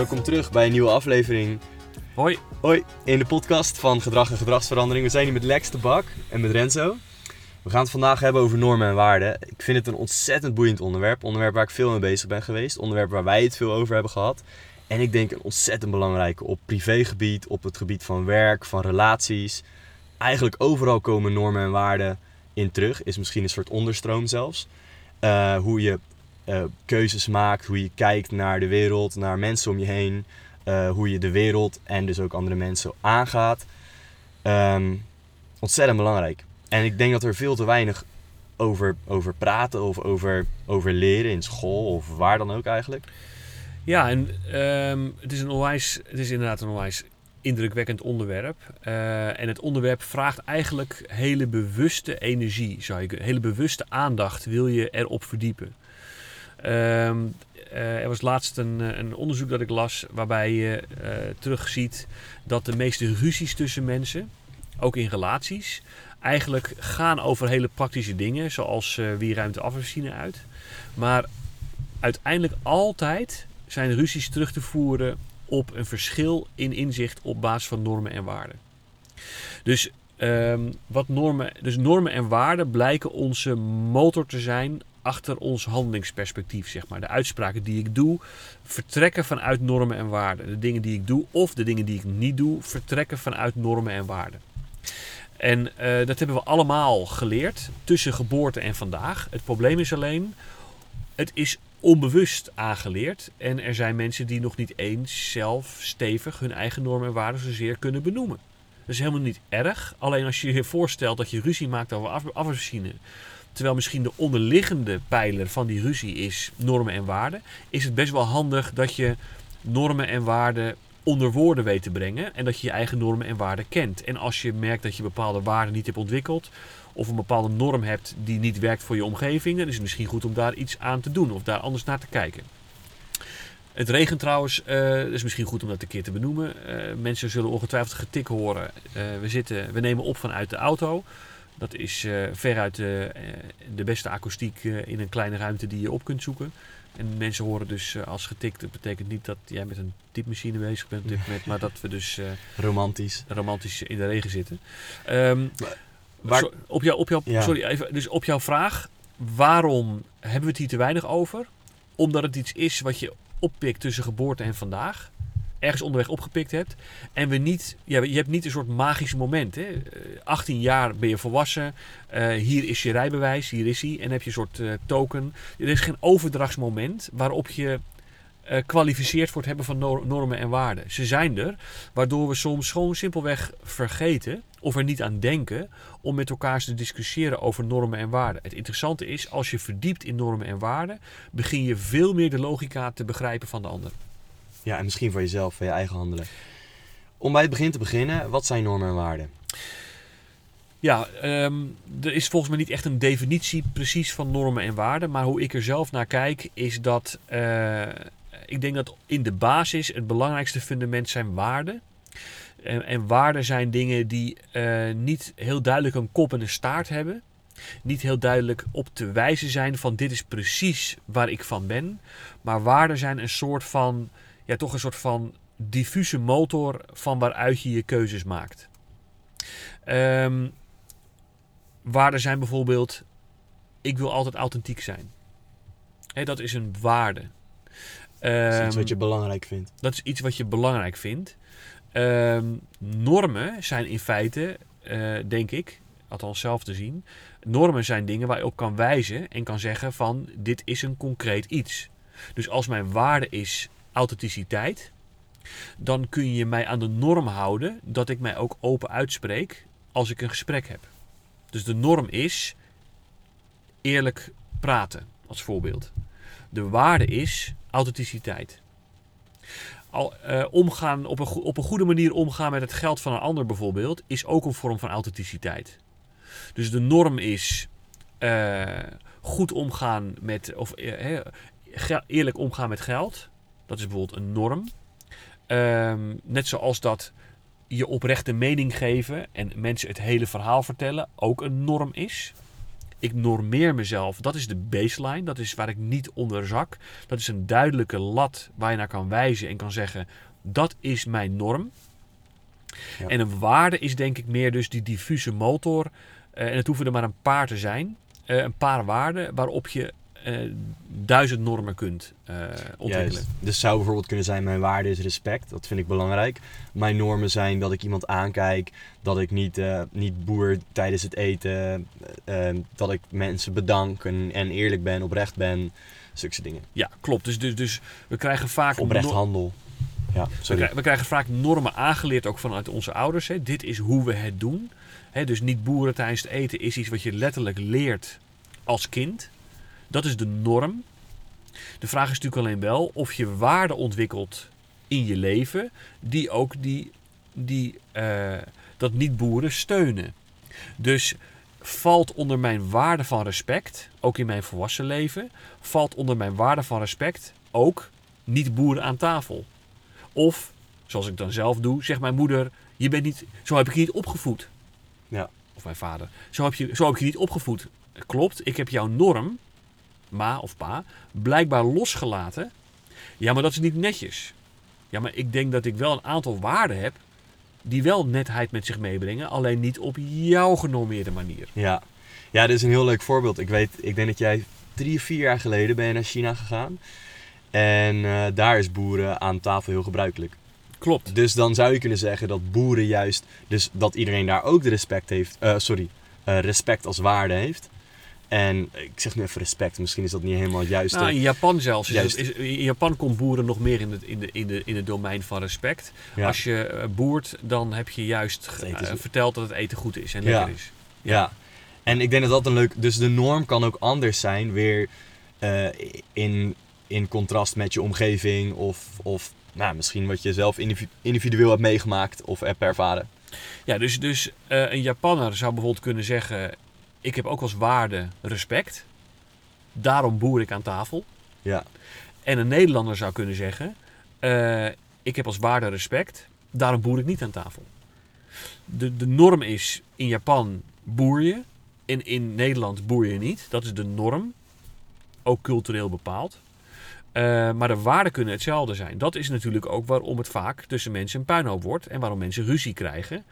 welkom terug bij een nieuwe aflevering. Hoi. Hoi, in de podcast van Gedrag en Gedragsverandering. We zijn hier met Lex de Bak en met Renzo. We gaan het vandaag hebben over normen en waarden. Ik vind het een ontzettend boeiend onderwerp. Onderwerp waar ik veel mee bezig ben geweest. Onderwerp waar wij het veel over hebben gehad. En ik denk een ontzettend belangrijke op privégebied, op het gebied van werk, van relaties. Eigenlijk overal komen normen en waarden in terug. Is misschien een soort onderstroom zelfs. Uh, hoe je uh, keuzes maakt, hoe je kijkt naar de wereld, naar mensen om je heen. Uh, hoe je de wereld en dus ook andere mensen aangaat. Um, ontzettend belangrijk. En ik denk dat er veel te weinig over, over praten of over, over leren in school of waar dan ook eigenlijk. Ja, en um, het, is een onwijs, het is inderdaad een onwijs indrukwekkend onderwerp. Uh, en het onderwerp vraagt eigenlijk hele bewuste energie, zou je, hele bewuste aandacht wil je erop verdiepen. Um, uh, er was laatst een, een, onderzoek dat ik las waarbij je uh, terugziet dat de meeste ruzies tussen mensen, ook in relaties, eigenlijk gaan over hele praktische dingen, zoals wie ruimt de afwasmachine uit. Maar uiteindelijk altijd zijn ruzies terug te voeren op een verschil in inzicht op basis van normen en waarden. Dus, um, wat normen, dus normen en waarden blijken onze motor te zijn achter ons handelingsperspectief, zeg maar. De uitspraken die ik doe, vertrekken vanuit normen en waarden. De dingen die ik doe of de dingen die ik niet doe, vertrekken vanuit normen en waarden. En uh, dat hebben we allemaal geleerd tussen geboorte en vandaag. Het probleem is alleen, het is onbewust aangeleerd. En er zijn mensen die nog niet eens zelf stevig hun eigen normen en waarden zozeer kunnen benoemen. Dat is helemaal niet erg. Alleen als je je voorstelt dat je ruzie maakt over af afwasmachine. Terwijl misschien de onderliggende pijler van die ruzie is normen en waarden. Is het best wel handig dat je normen en waarden onder woorden weet te brengen. En dat je je eigen normen en waarden kent. En als je merkt dat je bepaalde waarden niet hebt ontwikkeld. Of een bepaalde norm hebt die niet werkt voor je omgeving. Dan is het misschien goed om daar iets aan te doen. Of daar anders naar te kijken. Het regent trouwens, uh, is misschien goed om dat een keer te benoemen. Uh, mensen zullen ongetwijfeld getik horen. Uh, we, zitten, we nemen op vanuit de auto. Dat is uh, veruit de, de beste akoestiek in een kleine ruimte die je op kunt zoeken. En mensen horen dus als getikt, dat betekent niet dat jij met een typemachine bezig bent op dit moment, maar dat we dus uh, romantisch. romantisch in de regen zitten. Um, maar, so, op jou, op jou, ja. sorry, even, dus op jouw vraag, waarom hebben we het hier te weinig over? Omdat het iets is wat je oppikt tussen geboorte en vandaag. Ergens onderweg opgepikt hebt. En we niet, je hebt niet een soort magisch moment. Hè? 18 jaar ben je volwassen. Uh, hier is je rijbewijs, hier is hij. En heb je een soort uh, token. Er is geen overdrachtsmoment waarop je uh, kwalificeert voor het hebben van no normen en waarden. Ze zijn er, waardoor we soms gewoon simpelweg vergeten of er niet aan denken om met elkaar te discussiëren over normen en waarden. Het interessante is, als je verdiept in normen en waarden, begin je veel meer de logica te begrijpen van de ander. Ja, en misschien voor jezelf, voor je eigen handelen. Om bij het begin te beginnen, wat zijn normen en waarden? Ja, um, er is volgens mij niet echt een definitie precies van normen en waarden. Maar hoe ik er zelf naar kijk, is dat uh, ik denk dat in de basis het belangrijkste fundament zijn waarden. En, en waarden zijn dingen die uh, niet heel duidelijk een kop en een staart hebben. Niet heel duidelijk op te wijzen zijn van dit is precies waar ik van ben. Maar waarden zijn een soort van, ja toch een soort van diffuse motor van waaruit je je keuzes maakt. Um, waarden zijn bijvoorbeeld, ik wil altijd authentiek zijn. Hey, dat is een waarde. Dat is iets wat je belangrijk vindt. Dat is iets wat je belangrijk vindt. Um, normen zijn in feite, uh, denk ik, althans zelf te zien. Normen zijn dingen waar je op kan wijzen en kan zeggen van dit is een concreet iets. Dus als mijn waarde is authenticiteit, dan kun je mij aan de norm houden dat ik mij ook open uitspreek als ik een gesprek heb. Dus de norm is eerlijk praten, als voorbeeld. De waarde is authenticiteit. Al, uh, omgaan, op, een, op een goede manier omgaan met het geld van een ander bijvoorbeeld, is ook een vorm van authenticiteit. Dus de norm is uh, goed omgaan met, of uh, eerlijk omgaan met geld. Dat is bijvoorbeeld een norm. Um, net zoals dat je oprechte mening geven en mensen het hele verhaal vertellen ook een norm is. Ik normeer mezelf. Dat is de baseline. Dat is waar ik niet onder zak. Dat is een duidelijke lat waar je naar kan wijzen en kan zeggen: dat is mijn norm. Ja. En een waarde is denk ik meer dus die diffuse motor. eh, en het hoeven er maar een paar te zijn. eh, een paar waarden waarop je eh, duizend normen kunt eh, ontwikkelen. Juist. Dus zou bijvoorbeeld kunnen zijn, mijn waarde is respect. Dat vind ik belangrijk. Mijn normen zijn dat ik iemand aankijk. Dat ik niet, eh, niet boer tijdens het eten. dat ik mensen bedank en, en eerlijk ben, oprecht ben. Zulke dingen. Ja, klopt. Dus, dus, dus we krijgen vaak Of oprecht no- handel. Ja, We, sorry. krij- we krijgen vaak normen aangeleerd ook vanuit onze ouders. Hè. Dit is hoe we het doen. Hè, dus niet boeren tijdens het eten is iets wat je letterlijk leert als kind. Dat is de norm. De vraag is natuurlijk alleen wel of je waarden ontwikkelt in je leven die ook die, die, eh, dat niet boeren steunen. Dus valt onder mijn waarde van respect, ook in mijn volwassen leven, valt onder mijn waarde van respect ook niet boeren aan tafel. Of, zoals ik dan zelf doe, zegt mijn moeder: je bent niet, Zo heb ik je niet opgevoed. Ja. Of mijn vader: zo heb, je, zo heb ik je niet opgevoed. Klopt, ik heb jouw norm, ma of pa, blijkbaar losgelaten. Ja, maar dat is niet netjes. Ja, maar ik denk dat ik wel een aantal waarden heb. die wel netheid met zich meebrengen, alleen niet op jouw genormeerde manier. Ja. ja, dit is een heel leuk voorbeeld. Ik weet, ik denk dat jij drie of vier jaar geleden ben je naar China gegaan. En eh, daar is boeren aan tafel heel gebruikelijk. Klopt. Dus dan zou je kunnen zeggen dat boeren juist, dus dat iedereen daar ook de respect heeft, eh, sorry, eh, respect als waarde heeft. En ik zeg nu even respect, misschien is dat niet helemaal het juiste. Nou, in Japan zelfs. Is Juist. het- is, in Japan komt boeren nog meer in het, in de, in de, in het domein van respect. ja. Als je eh, boert, dan heb je juist eh, verteld dat het eten goed is en Ja. lekker is. Ja. En ik denk dat dat een leuk, dus de norm kan ook anders zijn, weer eh, in, in contrast met je omgeving of, of nou, misschien wat je zelf individu- individueel hebt meegemaakt of hebt ervaren. Ja, dus, dus een Japanner zou bijvoorbeeld kunnen zeggen: Ik heb ook als waarde respect. Daarom boer ik aan tafel. Ja, En een Nederlander zou kunnen zeggen: eh, Ik heb als waarde respect. Daarom boer ik niet aan tafel. De, de norm is: in Japan boer je. In, in Nederland boer je niet. Dat is de norm. Ook cultureel bepaald. Eh, maar de waarden kunnen hetzelfde zijn. Dat is natuurlijk ook waarom het vaak tussen mensen een puinhoop wordt. En waarom mensen ruzie krijgen.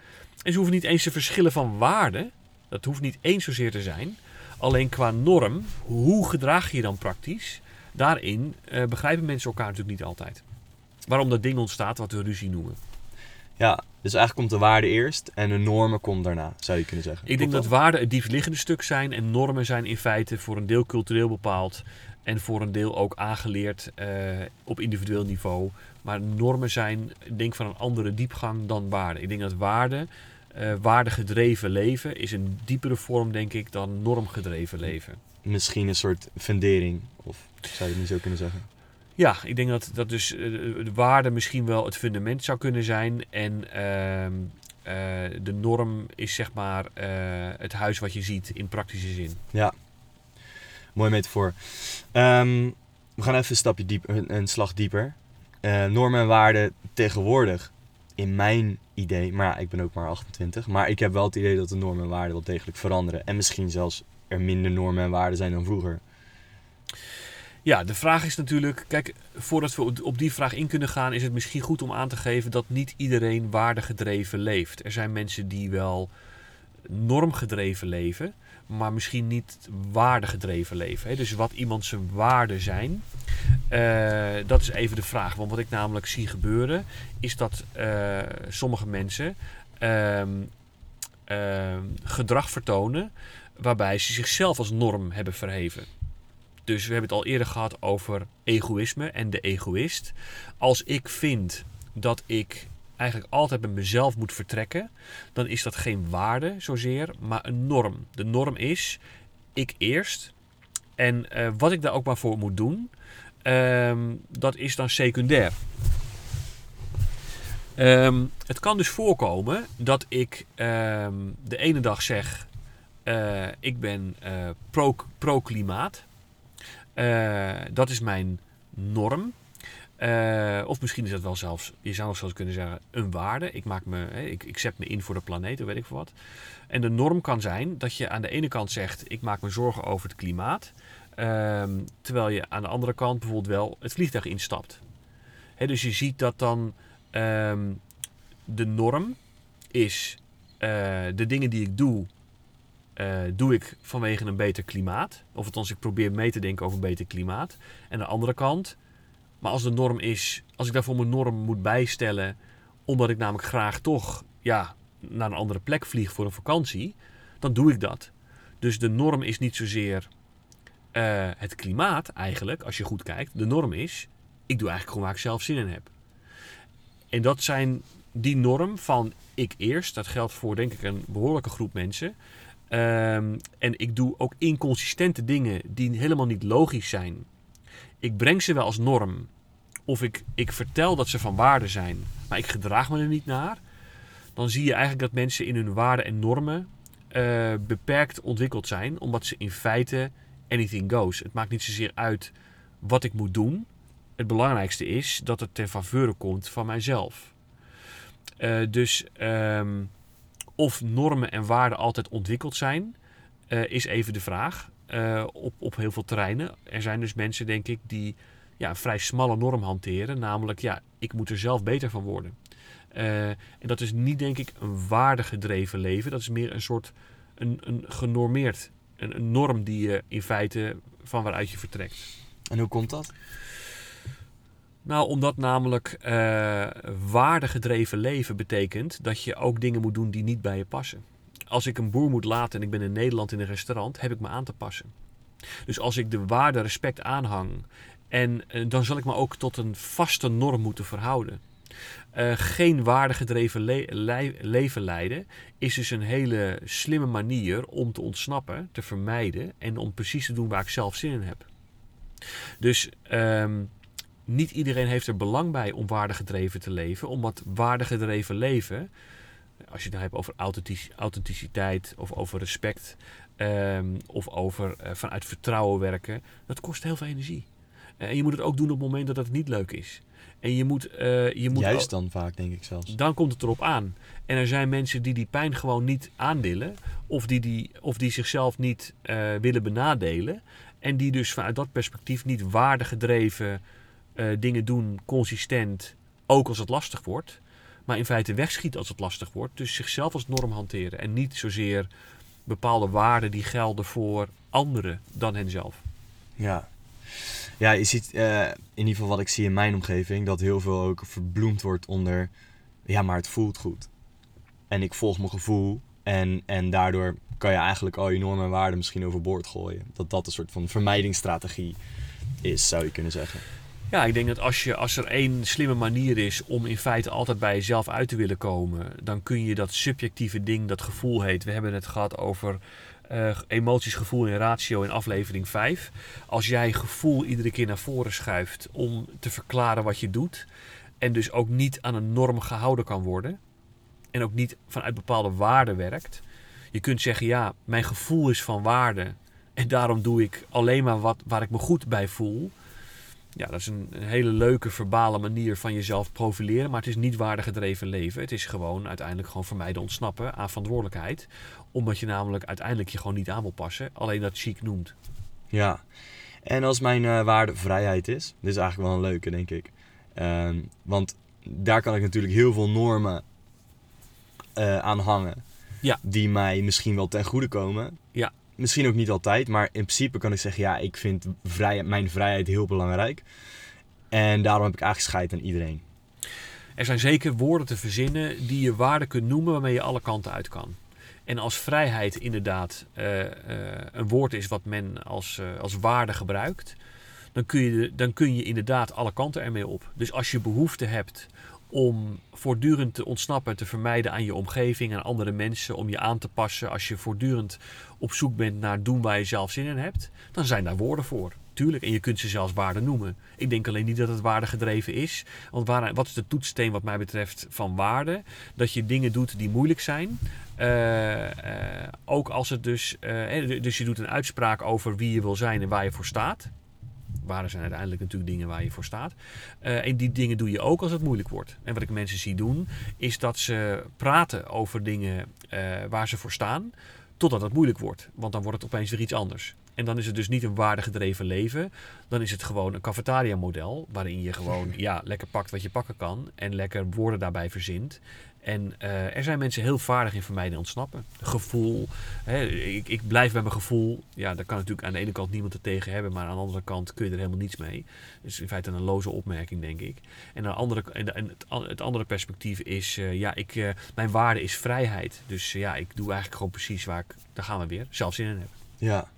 En ze hoeven niet eens te verschillen van waarden. Dat hoeft niet eens zozeer te zijn. Alleen qua norm, hoe gedraag je je dan praktisch? Daarin eh, begrijpen mensen elkaar natuurlijk niet altijd. Waarom dat ding ontstaat wat we ruzie noemen. ja, dus eigenlijk komt de waarde eerst en de normen komt daarna, zou je kunnen zeggen. Ik denk dat waarden het diepstliggende stuk zijn. En normen zijn in feite voor een deel cultureel bepaald. En voor een deel ook aangeleerd eh, op individueel niveau. Maar normen zijn, ik denk van een andere diepgang dan waarden. Ik denk dat waarden, eh waardegedreven leven, is een diepere vorm, denk ik, dan normgedreven leven. Misschien een soort fundering, of zou je het niet zo kunnen zeggen? Ja, ik denk dat, dat dus eh, de waarde misschien wel het fundament zou kunnen zijn. En ehm, eh, de norm is zeg maar het huis wat je ziet in praktische zin. Ja, mooi metafoor. Ehm we gaan even een stapje dieper, een, een slag dieper. Normen en waarden tegenwoordig, in mijn idee, maar ja, ik ben ook maar 28, maar ik heb wel het idee dat de normen en waarden wel degelijk veranderen. En misschien zelfs er minder normen en waarden zijn dan vroeger. Ja, de vraag is natuurlijk, kijk, voordat we op- die vraag in kunnen gaan, is het misschien goed om aan te geven dat niet iedereen waardegedreven leeft. Er zijn mensen die wel normgedreven leven, maar misschien niet waardegedreven leven. Hè? Dus wat iemand zijn waarden zijn, eh, dat is even de vraag. Want wat ik namelijk zie gebeuren, is dat eh, sommige mensen ehm, ehm, gedrag vertonen waarbij ze zichzelf als norm hebben verheven. Dus we hebben het al eerder gehad over egoïsme en de egoïst. Als ik vind dat ik eigenlijk altijd bij mezelf moet vertrekken, dan is dat geen waarde zozeer, maar een norm. De norm is ik eerst. En eh, wat ik daar ook maar voor moet doen, ehm, dat is dan secundair. Ehm, het kan dus voorkomen dat ik ehm, de ene dag zeg: eh, ik ben pro- pro-klimaat. Dat is mijn norm. Eh, of misschien is dat wel zelfs, je zou nog zelfs kunnen zeggen, een waarde. Ik, maak me, ik, ik zet me in voor de planeet, of weet ik veel wat. En de norm kan zijn dat je aan de ene kant zegt, ik maak me zorgen over het klimaat. Ehm, terwijl je aan de andere kant bijvoorbeeld wel het vliegtuig instapt. Dus je ziet dat dan ehm, de norm is eh, de dingen die ik doe, eh, doe ik vanwege een beter klimaat. Of althans, ik probeer mee te denken over beter klimaat. En aan de andere kant, maar als de norm is, als ik daarvoor mijn norm moet bijstellen, omdat ik namelijk graag toch ja, naar een andere plek vlieg voor een vakantie, dan doe ik dat. Dus de norm is niet zozeer eh, het klimaat eigenlijk, als je goed kijkt. De norm is, ik doe eigenlijk gewoon waar ik zelf zin in heb. En dat zijn die norm van ik eerst, dat geldt voor denk ik een behoorlijke groep mensen. Ehm, en ik doe ook inconsistente dingen die helemaal niet logisch zijn. Ik breng ze wel als norm. Of ik, ik vertel dat ze van waarde zijn, maar ik gedraag me er niet naar. Dan zie je eigenlijk dat mensen in hun waarden en normen eh, beperkt ontwikkeld zijn. Omdat ze in feite anything goes. Het maakt niet zozeer uit wat ik moet doen. Het belangrijkste is dat het ten faveur komt van mijzelf. Uh, dus um, of normen en waarden altijd ontwikkeld zijn, uh, is even de vraag. Uh, op, op heel veel terreinen. Er zijn dus mensen, denk ik, die ja, een vrij smalle norm hanteren. Namelijk, ja, ik moet er zelf beter van worden. Uh, en dat is niet, denk ik, een waardegedreven leven. Dat is meer een soort een, een genormeerd, een, een norm die je in feite van waaruit je vertrekt. En hoe komt dat? Nou, omdat namelijk uh, waardegedreven leven betekent dat je ook dingen moet doen die niet bij je passen. Als ik een boer moet laten en ik ben in Nederland in een restaurant, heb ik me aan te passen. Dus als ik de waarde respect aanhang, en uh, dan zal ik me ook tot een vaste norm moeten verhouden. Uh, geen waardegedreven le le leven leiden is dus een hele slimme manier om te ontsnappen, te vermijden en om precies te doen waar ik zelf zin in heb. Dus um, niet iedereen heeft er belang bij om waardegedreven te leven, omdat waardegedreven leven, als je het dan hebt over authenticiteit of over respect um, of over uh, vanuit vertrouwen werken, dat kost heel veel energie. Uh, en je moet het ook doen op het moment dat het niet leuk is. En je moet, uh, je moet Juist dan vaak, denk ik zelfs. Dan komt het erop aan. En er zijn mensen die die pijn gewoon niet aandillen. Of die, die, of die zichzelf niet willen benadelen. En die dus vanuit dat perspectief niet waardegedreven dingen doen consistent, ook als het lastig wordt. Maar in feite wegschieten als het lastig wordt. Dus zichzelf als norm hanteren. En niet zozeer bepaalde waarden die gelden voor anderen dan henzelf. Ja. Ja, je ziet uh, in ieder geval wat ik zie in mijn omgeving, dat heel veel ook verbloemd wordt onder, ja, maar het voelt goed. En ik volg mijn gevoel en, en daardoor kan je eigenlijk al je normen en waarden misschien overboord gooien. Dat dat een soort van vermijdingsstrategie is, zou je kunnen zeggen. Ja, ik denk dat als, je, als er één slimme manier is om in feite altijd bij jezelf uit te willen komen, dan kun je dat subjectieve ding, dat gevoel heet. We hebben het gehad over uh, emoties, gevoel en ratio in aflevering 5. Als jij gevoel iedere keer naar voren schuift om te verklaren wat je doet, en dus ook niet aan een norm gehouden kan worden, en ook niet vanuit bepaalde waarden werkt. Je kunt zeggen, ja, mijn gevoel is van waarde. En daarom doe ik alleen maar wat waar ik me goed bij voel ja, dat is een, een, hele leuke verbale manier van jezelf profileren. Maar het is niet waardegedreven leven. Het is gewoon uiteindelijk gewoon vermijden ontsnappen aan verantwoordelijkheid. Omdat je namelijk uiteindelijk je gewoon niet aan wil passen. Alleen dat chic noemt. Ja, en als mijn uh, waarde vrijheid is. Dit is eigenlijk wel een leuke, denk ik. Uh, want daar kan ik natuurlijk heel veel normen uh, aan hangen. Ja. Die mij misschien wel ten goede komen. Ja. Misschien ook niet altijd, maar in principe kan ik zeggen: ja, ik vind mijn vrijheid heel belangrijk. En daarom heb ik eigenlijk aan iedereen. Er zijn zeker woorden te verzinnen die je waarde kunt noemen waarmee je alle kanten uit kan. En als vrijheid inderdaad uh, uh, een woord is wat men als, uh, als waarde gebruikt, dan kun, je, dan kun je inderdaad alle kanten ermee op. Dus als je behoefte hebt om voortdurend te ontsnappen en te vermijden aan je omgeving en andere mensen, om je aan te passen als je voortdurend op zoek bent naar doen waar je zelf zin in hebt, dan zijn daar woorden voor. Tuurlijk, en je kunt ze zelfs waarde noemen. Ik denk alleen niet dat het waardegedreven is. Want waar, wat is de toetssteen wat mij betreft van waarde? Dat je dingen doet die moeilijk zijn. Uh, uh, ook als het dus... Uh, dus je doet een uitspraak over wie je wil zijn en waar je voor staat. Waarden zijn uiteindelijk natuurlijk dingen waar je voor staat. Eh, en die dingen doe je ook als het moeilijk wordt. En wat ik mensen zie doen, is dat ze praten over dingen eh, waar ze voor staan, totdat het moeilijk wordt. Want dan wordt het opeens weer iets anders. En dan is het dus niet een waardegedreven leven. Dan is het gewoon een cafetaria-model. Waarin je gewoon ja, lekker pakt wat je pakken kan. En lekker woorden daarbij verzint. En uh, er zijn mensen heel vaardig in vermijden en ontsnappen. Gevoel. Hè, ik, ik, blijf bij mijn gevoel. Ja, daar kan natuurlijk aan de ene kant niemand het tegen hebben. Maar aan de andere kant kun je er helemaal niets mee. Dus in feite een loze opmerking, denk ik. En, een andere, en het, het andere perspectief is... Uh, ja, ik, uh, mijn waarde is vrijheid. Dus ja, ik doe eigenlijk gewoon precies waar ik... Daar gaan we weer. Zelf zin in heb. Ja.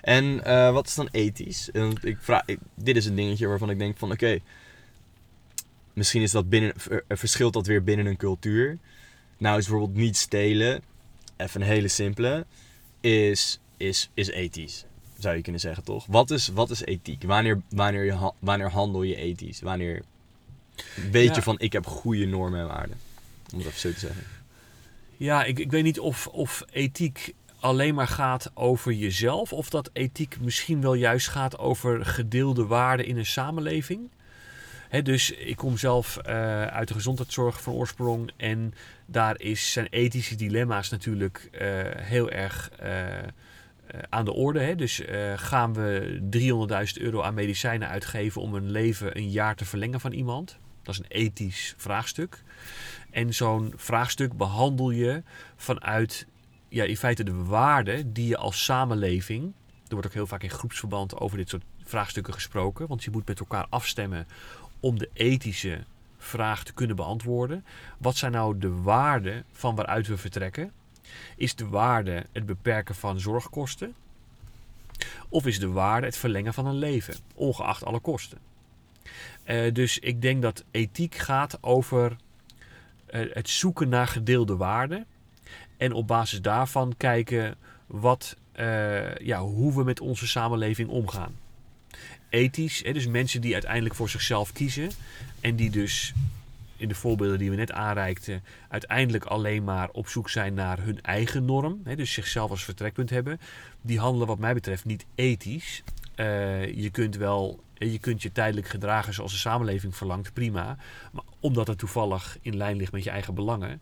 En wat is dan ethisch? Ik vraag, ik, dit is een dingetje waarvan ik denk van oké, misschien is dat binnen, verschilt dat weer binnen een cultuur. Nou is bijvoorbeeld niet stelen, even een hele simpele, is, is, is ethisch. Zou je kunnen zeggen toch? Wat is, wat is ethiek? Wanneer, wanneer, je, wanneer handel je ethisch? Wanneer weet ja. je van ik heb goede normen en waarden? Om het even zo te zeggen. Ja, ik, ik weet niet of, of ethiek alleen maar gaat over jezelf, of dat ethiek misschien wel juist gaat over gedeelde waarden in een samenleving. Dus ik kom zelf uh, uit de gezondheidszorg van oorsprong en daar is, zijn ethische dilemma's natuurlijk uh, heel erg uh, aan de orde. Hè? Dus gaan we 300.000 euro aan medicijnen uitgeven om een leven een jaar te verlengen van iemand? Dat is een ethisch vraagstuk. En zo'n vraagstuk behandel je vanuit ja, in feite de waarden die je als samenleving. Er wordt ook heel vaak in groepsverband over dit soort vraagstukken gesproken. Want je moet met elkaar afstemmen om de ethische vraag te kunnen beantwoorden. Wat zijn nou de waarden van waaruit we vertrekken? Is de waarde het beperken van zorgkosten? Of is de waarde het verlengen van een leven, ongeacht alle kosten? Uh, dus ik denk dat ethiek gaat over uh, het zoeken naar gedeelde waarden. En op basis daarvan kijken wat, uh, ja, hoe we met onze samenleving omgaan. Ethisch, hè, dus mensen die uiteindelijk voor zichzelf kiezen. En die dus in de voorbeelden die we net aanreikten, uiteindelijk alleen maar op zoek zijn naar hun eigen norm. Hè, dus zichzelf als vertrekpunt hebben. Die handelen wat mij betreft niet ethisch. Uh, je kunt wel je kunt je tijdelijk gedragen zoals de samenleving verlangt, prima. Maar omdat het toevallig in lijn ligt met je eigen belangen.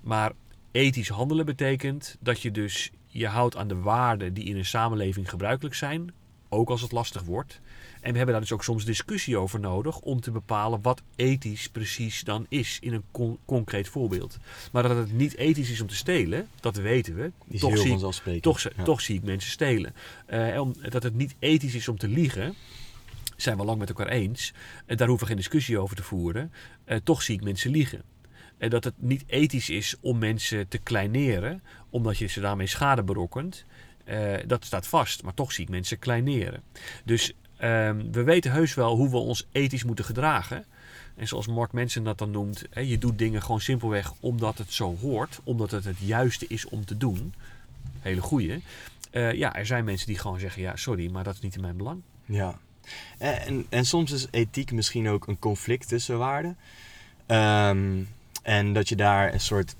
Maar ethisch handelen betekent dat je dus je houdt aan de waarden die in een samenleving gebruikelijk zijn, ook als het lastig wordt. En we hebben daar dus ook soms discussie over nodig om te bepalen wat ethisch precies dan is in een con concreet voorbeeld. Maar dat het niet ethisch is om te stelen, dat weten we. Die toch, zie ik, toch, ja. toch zie ik mensen stelen. Uh, om, dat het niet ethisch is om te liegen, zijn we lang met elkaar eens. Uh, daar hoeven we geen discussie over te voeren. Uh, toch zie ik mensen liegen. En dat het niet ethisch is om mensen te kleineren, omdat je ze daarmee schade berokkent. Uh, dat staat vast, maar toch zie ik mensen kleineren. Dus um, we weten heus wel hoe we ons ethisch moeten gedragen. En zoals Mark Manson dat dan noemt, hè, je doet dingen gewoon simpelweg omdat het zo hoort, omdat het het juiste is om te doen. Hele goeie. Uh, ja, er zijn mensen die gewoon zeggen, ja, sorry, maar dat is niet in mijn belang. Ja. En, en soms is ethiek misschien ook een conflict tussen waarden. Um, en dat je daar een soort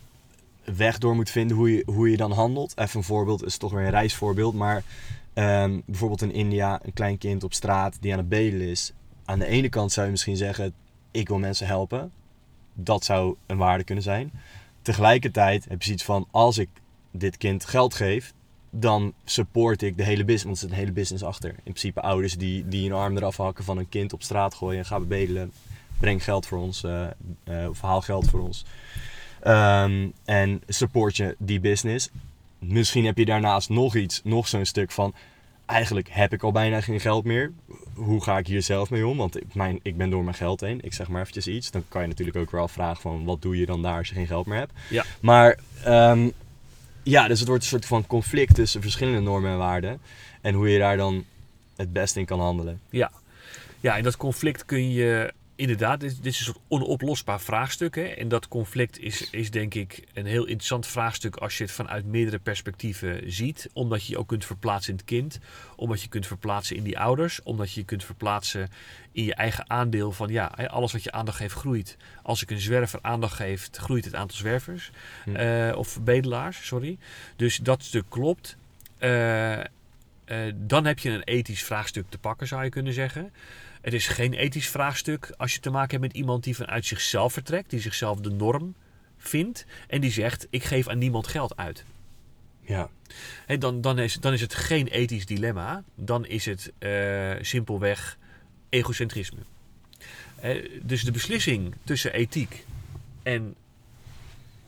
weg door moet vinden hoe je, hoe je dan handelt. Even een voorbeeld, is toch weer een reisvoorbeeld. Maar um, bijvoorbeeld in India, een klein kind op straat die aan het bedelen is. Aan de ene kant zou je misschien zeggen, ik wil mensen helpen. Dat zou een waarde kunnen zijn. Tegelijkertijd heb je zoiets van, als ik dit kind geld geef, dan support ik de hele business. Want er zit een hele business achter. In principe ouders die, die een arm eraf hakken van een kind op straat gooien en gaan bedelen breng geld voor ons, uh, of haal geld voor ons. Um, en support je die business. Misschien heb je daarnaast nog iets, nog zo'n stuk van. Eigenlijk heb ik al bijna geen geld meer. Hoe ga ik hier zelf mee om? Want ik, mijn, ik ben door mijn geld heen. Ik zeg maar eventjes iets. Dan kan je natuurlijk ook wel afvragen van wat doe je dan daar als je geen geld meer hebt. Ja. Maar um, ja, dus het wordt een soort van conflict tussen verschillende normen en waarden. En hoe je daar dan het beste in kan handelen. Ja, ja en dat conflict kun je inderdaad, dit, dit, is een soort onoplosbaar vraagstuk. Hè? En dat conflict is, is denk ik een heel interessant vraagstuk als je het vanuit meerdere perspectieven ziet. Omdat je je ook kunt verplaatsen in het kind. Omdat je kunt verplaatsen in die ouders. Omdat je je kunt verplaatsen in je eigen aandeel van ja, alles wat je aandacht geeft groeit. Als ik een zwerver aandacht geef, groeit het aantal zwervers. Hm. Uh, of bedelaars, sorry. Dus dat stuk klopt. Uh, eh, dan heb je een ethisch vraagstuk te pakken, zou je kunnen zeggen. Het is geen ethisch vraagstuk als je te maken hebt met iemand die vanuit zichzelf vertrekt, die zichzelf de norm vindt en die zegt: Ik geef aan niemand geld uit. Ja. Dan, dan, is, dan is het geen ethisch dilemma, dan is het eh, simpelweg egocentrisme. Hè, dus de beslissing tussen ethiek en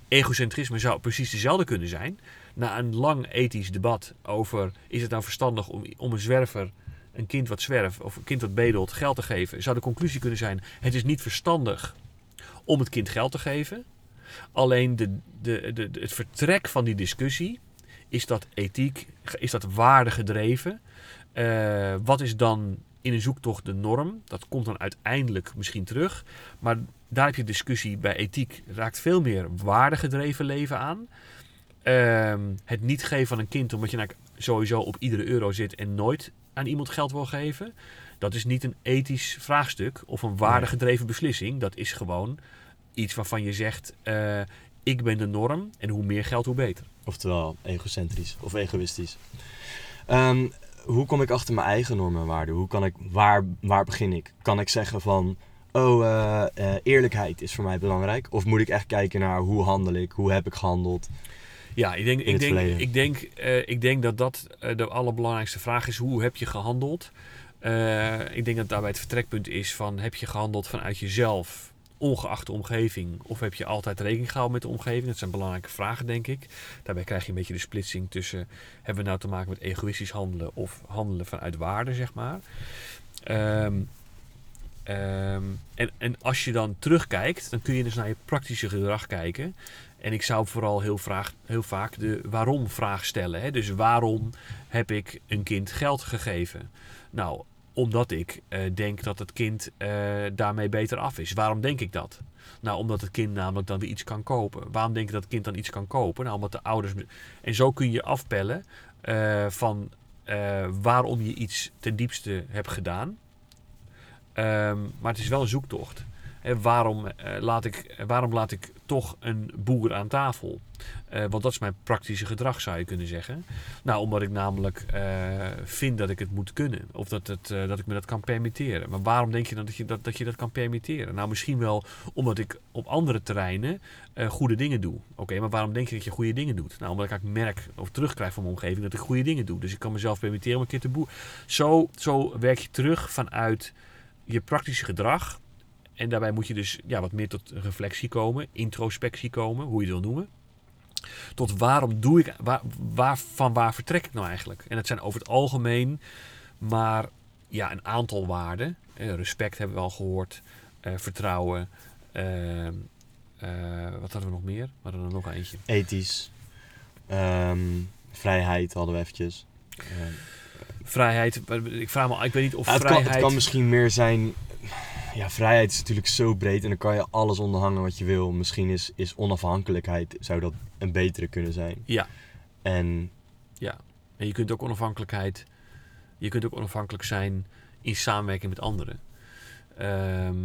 egocentrisme zou precies dezelfde kunnen zijn. Na een lang ethisch debat over is het nou verstandig om, om een zwerver, een kind wat zwerft of een kind wat bedelt, geld te geven, zou de conclusie kunnen zijn: het is niet verstandig om het kind geld te geven. Alleen de, de, de, het vertrek van die discussie is dat ethiek, is dat waardegedreven. Eh, wat is dan in een zoektocht de norm? Dat komt dan uiteindelijk misschien terug. Maar daar heb je discussie bij ethiek. Raakt veel meer waardegedreven leven aan. Ehm, het niet geven van een kind omdat je sowieso op iedere euro zit en nooit aan iemand geld wil geven. Dat is niet een ethisch vraagstuk of een waardegedreven beslissing. Dat is gewoon iets waarvan je zegt: eh, ik ben de norm en hoe meer geld, hoe beter. Oftewel egocentrisch of egoïstisch. Ehm, hoe kom ik achter mijn eigen normen en waarden? Hoe kan ik, waar, waar begin ik? Kan ik zeggen van, oh, eh, eh, eerlijkheid is voor mij belangrijk? Of moet ik echt kijken naar hoe handel ik? Hoe heb ik gehandeld? Ja, ik denk, ik denk, ik denk, eh, ik denk dat dat eh, de allerbelangrijkste vraag is. Hoe heb je gehandeld? Eh, ik denk dat daarbij het vertrekpunt is van heb je gehandeld vanuit jezelf, ongeacht de omgeving, of heb je altijd rekening gehouden met de omgeving? Dat zijn belangrijke vragen, denk ik. Daarbij krijg je een beetje de splitsing tussen hebben we nou te maken met egoïstisch handelen of handelen vanuit waarde, zeg maar. Ehm, ehm, en, en als je dan terugkijkt, dan kun je dus naar je praktische gedrag kijken. En ik zou vooral heel, heel vaak de waarom-vraag stellen. Hè? Dus waarom heb ik een kind geld gegeven? Nou, omdat ik eh, denk dat het kind eh, daarmee beter af is. Waarom denk ik dat? Nou, omdat het kind namelijk dan weer iets kan kopen. Waarom denk ik dat het kind dan iets kan kopen? Nou, omdat de ouders... En zo kun je afpellen eh, van waarom je iets ten diepste hebt gedaan. Ehm, maar het is wel een zoektocht. Waarom, eh, laat ik, waarom laat ik toch een boer aan tafel? Eh, want dat is mijn praktische gedrag, zou je kunnen zeggen. Nou, omdat ik namelijk eh, vind dat ik het moet kunnen. Of dat, het, dat ik me dat kan permitteren. Maar waarom denk je dan dat je dat, dat je dat kan permitteren? Nou, misschien wel omdat ik op andere terreinen goede dingen doe. Oké, maar waarom denk je dat je goede dingen doet? Nou, omdat ik eigenlijk merk of terugkrijg van mijn omgeving dat ik goede dingen doe. Dus ik kan mezelf permitteren om een keer te boeren. Zo, zo werk je terug vanuit je praktische gedrag. En daarbij moet je dus ja, wat meer tot reflectie komen, introspectie komen, hoe je het wil noemen. Tot waarom doe ik, waar, waar, van waar vertrek ik nou eigenlijk? En dat zijn over het algemeen maar ja, een aantal waarden. Eh, respect hebben we al gehoord, eh, vertrouwen. ehm, eh, wat hadden we nog meer? We er nog eentje. Ethisch. Ehm, vrijheid hadden we eventjes. Vrijheid, ik vraag me, ik weet niet of Ja, het, kan, vrijheid... het kan misschien meer zijn. Ja, vrijheid is natuurlijk zo breed en dan kan je alles onderhangen wat je wil. Misschien is, is onafhankelijkheid zou dat een betere kunnen zijn. Ja. En En je kunt ook onafhankelijkheid, je kunt ook onafhankelijk zijn in samenwerking met anderen. Ehm,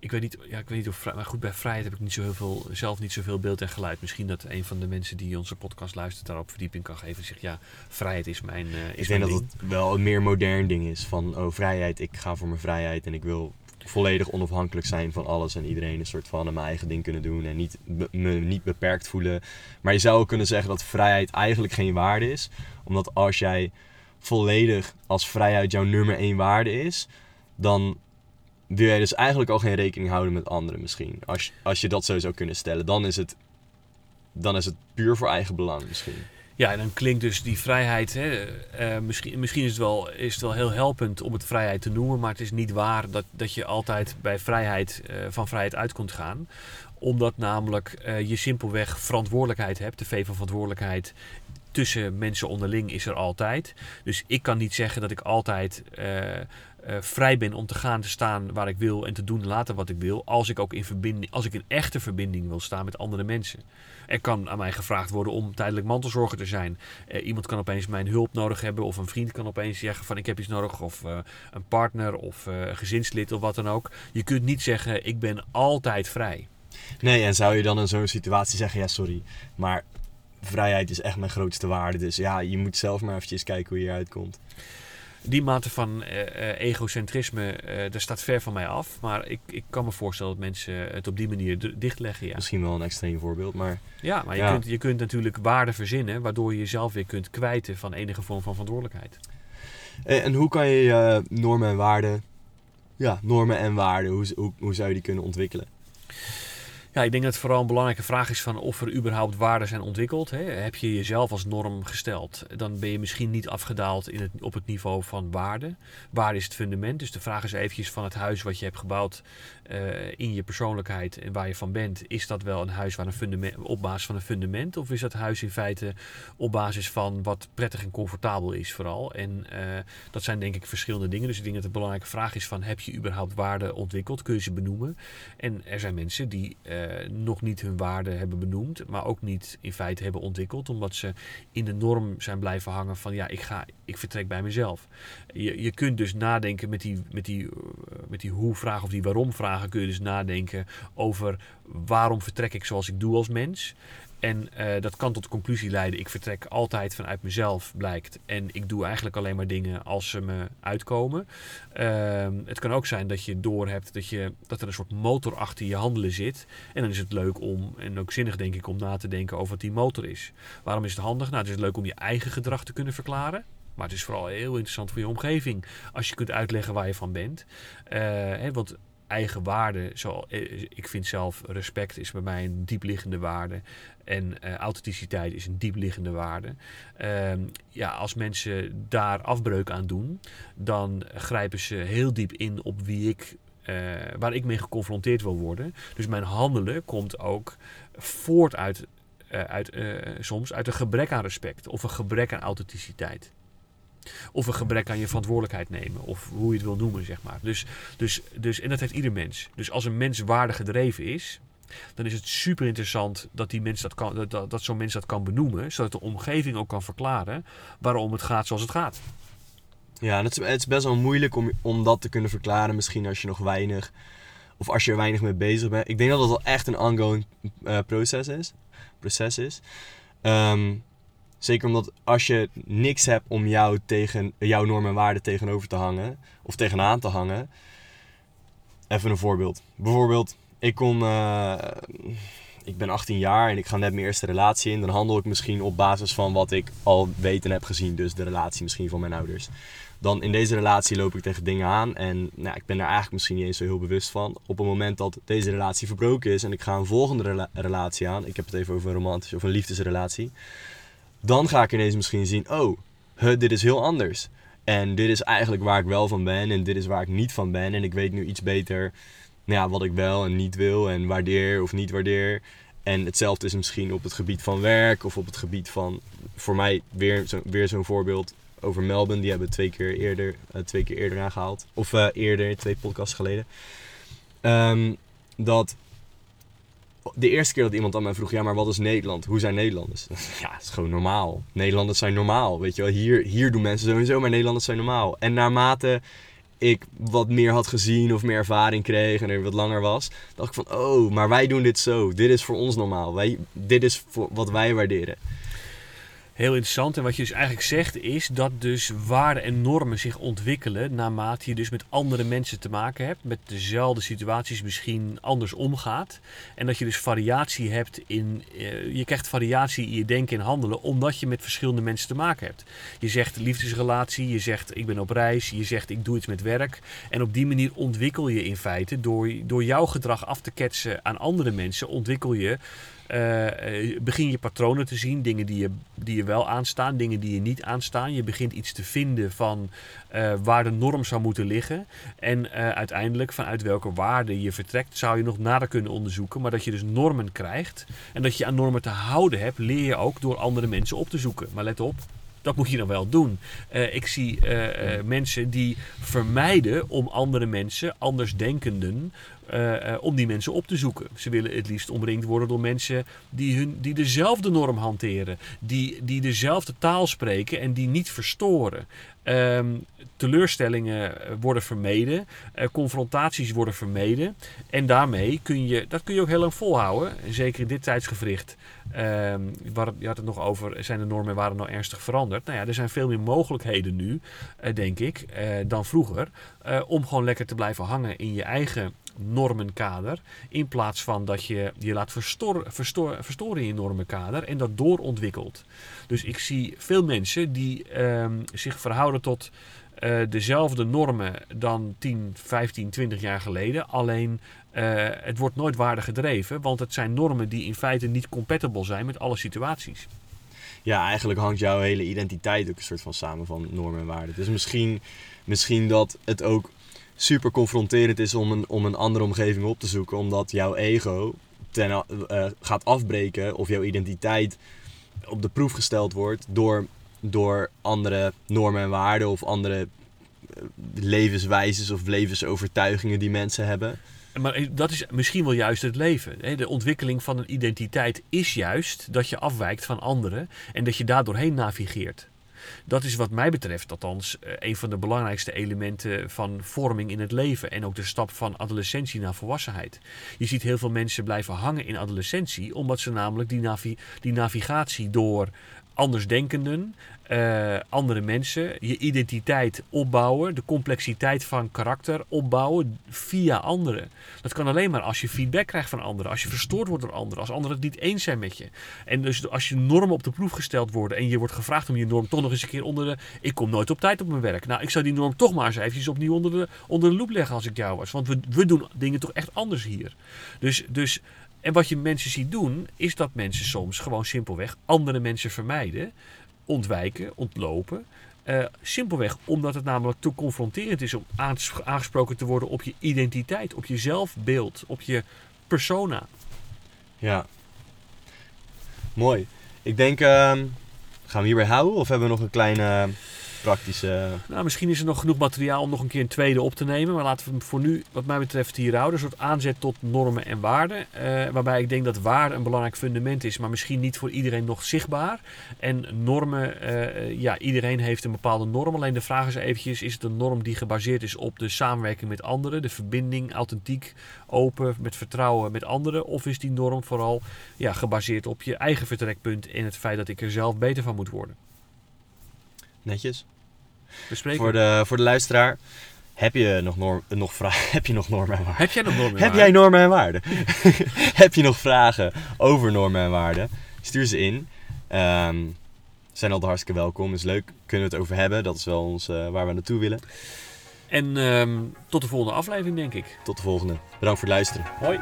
ik weet niet, ja, ik weet niet of maar goed bij vrijheid heb ik niet zo heel veel, zelf niet zoveel beeld en geluid. Misschien dat een van de mensen die onze podcast luistert daarop verdieping kan geven. en Zegt ja, vrijheid is mijn, eh, is ik denk dat ding. het wel een meer modern ding is. Van oh, vrijheid, ik ga voor mijn vrijheid en ik wil volledig onafhankelijk zijn van alles en iedereen een soort van mijn eigen ding kunnen doen en niet, be- me niet beperkt voelen. Maar je zou ook kunnen zeggen dat vrijheid eigenlijk geen waarde is. Omdat als jij volledig als vrijheid jouw nummer één waarde is, dan wil jij dus eigenlijk al geen rekening houden met anderen misschien. Als, als je dat zo zou kunnen stellen, dan is het, dan is het puur voor eigen belang misschien. Ja, en dan klinkt dus die vrijheid. Hè, eh, misschien misschien is, het wel, is het wel heel helpend om het vrijheid te noemen. Maar het is niet waar dat, dat je altijd bij vrijheid eh, van vrijheid uit kunt gaan. Omdat namelijk eh, je simpelweg verantwoordelijkheid hebt. De V van verantwoordelijkheid tussen mensen onderling is er altijd. Dus ik kan niet zeggen dat ik altijd eh, vrij ben om te gaan, te staan waar ik wil en te doen en laten wat ik wil. Als ik ook in verbinding, als ik in echte verbinding wil staan met andere mensen. Er kan aan mij gevraagd worden om tijdelijk mantelzorger te zijn. Eh, iemand kan opeens mijn hulp nodig hebben. Of een vriend kan opeens zeggen van ik heb iets nodig. Of eh, een partner of een gezinslid of wat dan ook. Je kunt niet zeggen ik ben altijd vrij. Nee, en zou je dan in zo'n situatie zeggen, ja sorry, maar vrijheid is echt mijn grootste waarde. Dus ja, je moet zelf maar eventjes kijken hoe je eruit komt. Die mate van eh, eh, egocentrisme, eh, daar staat ver van mij af. Maar ik, ik kan me voorstellen dat mensen het op die manier dichtleggen. Ja, Misschien wel een extreem voorbeeld, maar ja maar je, Ja. Kunt, je kunt natuurlijk waarden verzinnen, waardoor je jezelf weer kunt kwijten van enige vorm van verantwoordelijkheid. En, en hoe kan je je normen en waarden, ja, normen en waarden, hoe, hoe, hoe zou je die kunnen ontwikkelen? Ja, ik denk dat het vooral een belangrijke vraag is van of er überhaupt waarden zijn ontwikkeld. Hè? Heb je jezelf als norm gesteld? Dan ben je misschien niet afgedaald in het, op het niveau van waarde. Waarde is het fundament. Dus de vraag is eventjes van het huis wat je hebt gebouwd eh, in je persoonlijkheid en waar je van bent. Is dat wel een huis waar een op basis van een fundament? Of is dat huis in feite op basis van wat prettig en comfortabel is vooral? En eh, dat zijn denk ik verschillende dingen. Dus ik denk dat de belangrijke vraag is van heb je überhaupt waarden ontwikkeld? Kun je ze benoemen? En er zijn mensen die eh, nog niet hun waarde hebben benoemd, maar ook niet in feite hebben ontwikkeld, omdat ze in de norm zijn blijven hangen van ja, ik, ga, ik vertrek bij mezelf. Je, je kunt dus nadenken met die, met die, met die hoe-vraag of die kun je dus nadenken over waarom vertrek ik zoals ik doe als mens. En eh, dat kan tot de conclusie leiden, ik vertrek altijd vanuit mezelf, blijkt. En ik doe eigenlijk alleen maar dingen als ze me uitkomen. Ehm, het kan ook zijn dat je doorhebt dat, je, dat er een soort motor achter je handelen zit. En dan is het leuk om, en ook zinnig denk ik, om na te denken over wat die motor is. Waarom is het handig? Nou, het is leuk om je eigen gedrag te kunnen verklaren. Maar het is vooral heel interessant voor je omgeving. Als je kunt uitleggen waar je van bent. Eh, hè, want eigen waarde, eh, ik vind zelf respect is bij mij een diepliggende waarde. En eh, authenticiteit is een diepliggende waarde. Ehm, ja, als mensen daar afbreuk aan doen, dan grijpen ze heel diep in op wie ik, eh, waar ik mee geconfronteerd wil worden. Dus mijn handelen komt ook voort uit, uit soms uit een gebrek aan respect of een gebrek aan authenticiteit. Of een gebrek aan je verantwoordelijkheid nemen. Of hoe je het wil noemen, zeg maar. Dus, dus, dus, en dat heeft ieder mens. Dus als een mens waardegedreven is, dan is het super interessant dat, die mens dat, kan, dat- dat, dat zo'n mens dat kan benoemen. Zodat de omgeving ook kan verklaren waarom het gaat zoals het gaat. Ja, het is, best wel moeilijk om, om dat te kunnen verklaren. Misschien als je nog weinig, of als je er weinig mee bezig bent. Ik denk dat het wel echt een ongoing eh, proces is. Proces is. Ehm, zeker omdat als je niks hebt om jou tegen, jouw normen en waarden tegenover te hangen, of tegenaan te hangen. Even een voorbeeld. Bijvoorbeeld, ik kom, eh, ik ben 18 jaar en ik ga net mijn eerste relatie in. Dan handel ik misschien op basis van wat ik al weet en heb gezien. Dus de relatie misschien van mijn ouders. Dan in deze relatie loop ik tegen dingen aan en nou, ik ben daar eigenlijk misschien niet eens zo heel bewust van. Op het moment dat deze relatie verbroken is en ik ga een volgende rela- relatie aan. Ik heb het even over een romantische of een liefdesrelatie. Dan ga ik ineens misschien zien, oh, dit is heel anders. En dit is eigenlijk waar ik wel van ben en dit is waar ik niet van ben. En ik weet nu iets beter nou ja, wat ik wel en niet wil en waardeer of niet waardeer. En hetzelfde is misschien op het gebied van werk of op het gebied van, voor mij weer, zo, weer zo'n voorbeeld over Melbourne. Die hebben we twee keer eerder, eh, twee keer eerder aangehaald. Of eh, eerder, twee podcasts geleden. Ehm, dat de eerste keer dat iemand aan mij vroeg, ja, maar wat is Nederland? Hoe zijn Nederlanders? Ja, het is gewoon normaal. Nederlanders zijn normaal, weet je wel. Hier, hier doen mensen sowieso, maar Nederlanders zijn normaal. En naarmate ik wat meer had gezien of meer ervaring kreeg en er wat langer was, dacht ik van, oh, maar wij doen dit zo. Dit is voor ons normaal. Wij, dit is voor wat wij waarderen. Heel interessant. En wat je dus eigenlijk zegt is dat dus waarden en normen zich ontwikkelen naarmate je dus met andere mensen te maken hebt. Met dezelfde situaties misschien anders omgaat. En dat je dus variatie hebt in... eh, je krijgt variatie in je denken en handelen omdat je met verschillende mensen te maken hebt. Je zegt liefdesrelatie, je zegt ik ben op reis, je zegt ik doe iets met werk. En op die manier ontwikkel je in feite door, door jouw gedrag af te ketsen aan andere mensen, ontwikkel je eh, eh, begin je patronen te zien, dingen die je, die je wel aanstaan, dingen die je niet aanstaan. Je begint iets te vinden van eh, waar de norm zou moeten liggen. En uiteindelijk vanuit welke waarde je vertrekt, zou je nog nader kunnen onderzoeken. Maar dat je dus normen krijgt en dat je aan normen te houden hebt, leer je ook door andere mensen op te zoeken. Maar let op, dat moet je dan wel doen. Ik zie mensen die vermijden om andere mensen, andersdenkenden, eh, eh, om die mensen op te zoeken. Ze willen het liefst omringd worden door mensen die, hun, die dezelfde norm hanteren, die, die dezelfde taal spreken en die niet verstoren. Ehm, teleurstellingen worden vermeden, eh, confrontaties worden vermeden. En daarmee kun je, dat kun je ook heel lang volhouden. Zeker in dit tijdsgevricht. Ehm, waar, je had het nog over, zijn de normen waren nou ernstig veranderd? Nou ja, er zijn veel meer mogelijkheden nu, eh, denk ik, eh, dan vroeger. eh, om gewoon lekker te blijven hangen in je eigen normenkader. In plaats van dat je je laat verstor, verstor, verstoren in je normenkader en dat doorontwikkelt. Dus ik zie veel mensen die ehm, zich verhouden tot eh, dezelfde normen dan 10, 15, 20 jaar geleden. Alleen eh, het wordt nooit waardig gedreven, want het zijn normen die in feite niet compatible zijn met alle situaties. Ja, eigenlijk hangt jouw hele identiteit ook een soort van samen van normen en waarden. Dus misschien, misschien dat het ook super confronterend is om een, om een andere omgeving op te zoeken, omdat jouw ego ten, eh, gaat afbreken of jouw identiteit op de proef gesteld wordt door, door andere normen en waarden of andere eh, levenswijzes of levensovertuigingen die mensen hebben. Maar dat is misschien wel juist het leven. De ontwikkeling van een identiteit is juist dat je afwijkt van anderen en dat je daar doorheen navigeert. Dat is wat mij betreft althans eh, een van de belangrijkste elementen van vorming in het leven. En ook de stap van adolescentie naar volwassenheid. Je ziet heel veel mensen blijven hangen in adolescentie, omdat ze namelijk die, die navigatie door andersdenkenden, eh, andere mensen, je identiteit opbouwen, de complexiteit van karakter opbouwen via anderen. Dat kan alleen maar als je feedback krijgt van anderen, als je verstoord wordt door anderen, als anderen het niet eens zijn met je. En dus als je normen op de proef gesteld worden en je wordt gevraagd om je norm toch nog eens een keer onder de... Ik kom nooit op tijd op mijn werk. Nou, ik zou die norm toch maar eens eventjes opnieuw onder de, onder de loep leggen als ik jou was. Want we, we doen dingen toch echt anders hier. Dus... dus en wat je mensen ziet doen, is dat mensen soms gewoon simpelweg andere mensen vermijden, ontwijken, ontlopen. Eh, simpelweg omdat het namelijk te confronterend is om aangesproken te worden op je identiteit, op je zelfbeeld, op je persona. Ja. Mooi. Ik denk, ehm, gaan we hierbij houden of hebben we nog een kleine praktische... Nou, misschien is er nog genoeg materiaal om nog een keer een tweede op te nemen. Maar laten we hem voor nu, wat mij betreft, hier houden. Een soort aanzet tot normen en waarden. eh, waarbij ik denk dat waarde een belangrijk fundament is, maar misschien niet voor iedereen nog zichtbaar. En normen, eh, ja, iedereen heeft een bepaalde norm. Alleen de vraag is eventjes, is het een norm die gebaseerd is op de samenwerking met anderen? De verbinding, authentiek, open, met vertrouwen met anderen? Of is die norm vooral ja, gebaseerd op je eigen vertrekpunt en het feit dat ik er zelf beter van moet worden? Netjes. Bespreken. Voor de, voor de luisteraar. Heb je nog, norm, nog, vra- heb je nog normen en waarden? Heb jij nog normen? en Heb waarden? jij normen en waarden? heb je nog vragen over normen en waarden? Stuur ze in. Ehm zijn altijd hartstikke welkom. Is leuk. Kunnen we het over hebben. Dat is wel ons, eh, waar we naartoe willen. En ehm, tot de volgende aflevering, denk ik. Tot de volgende. Bedankt voor het luisteren. Hoi.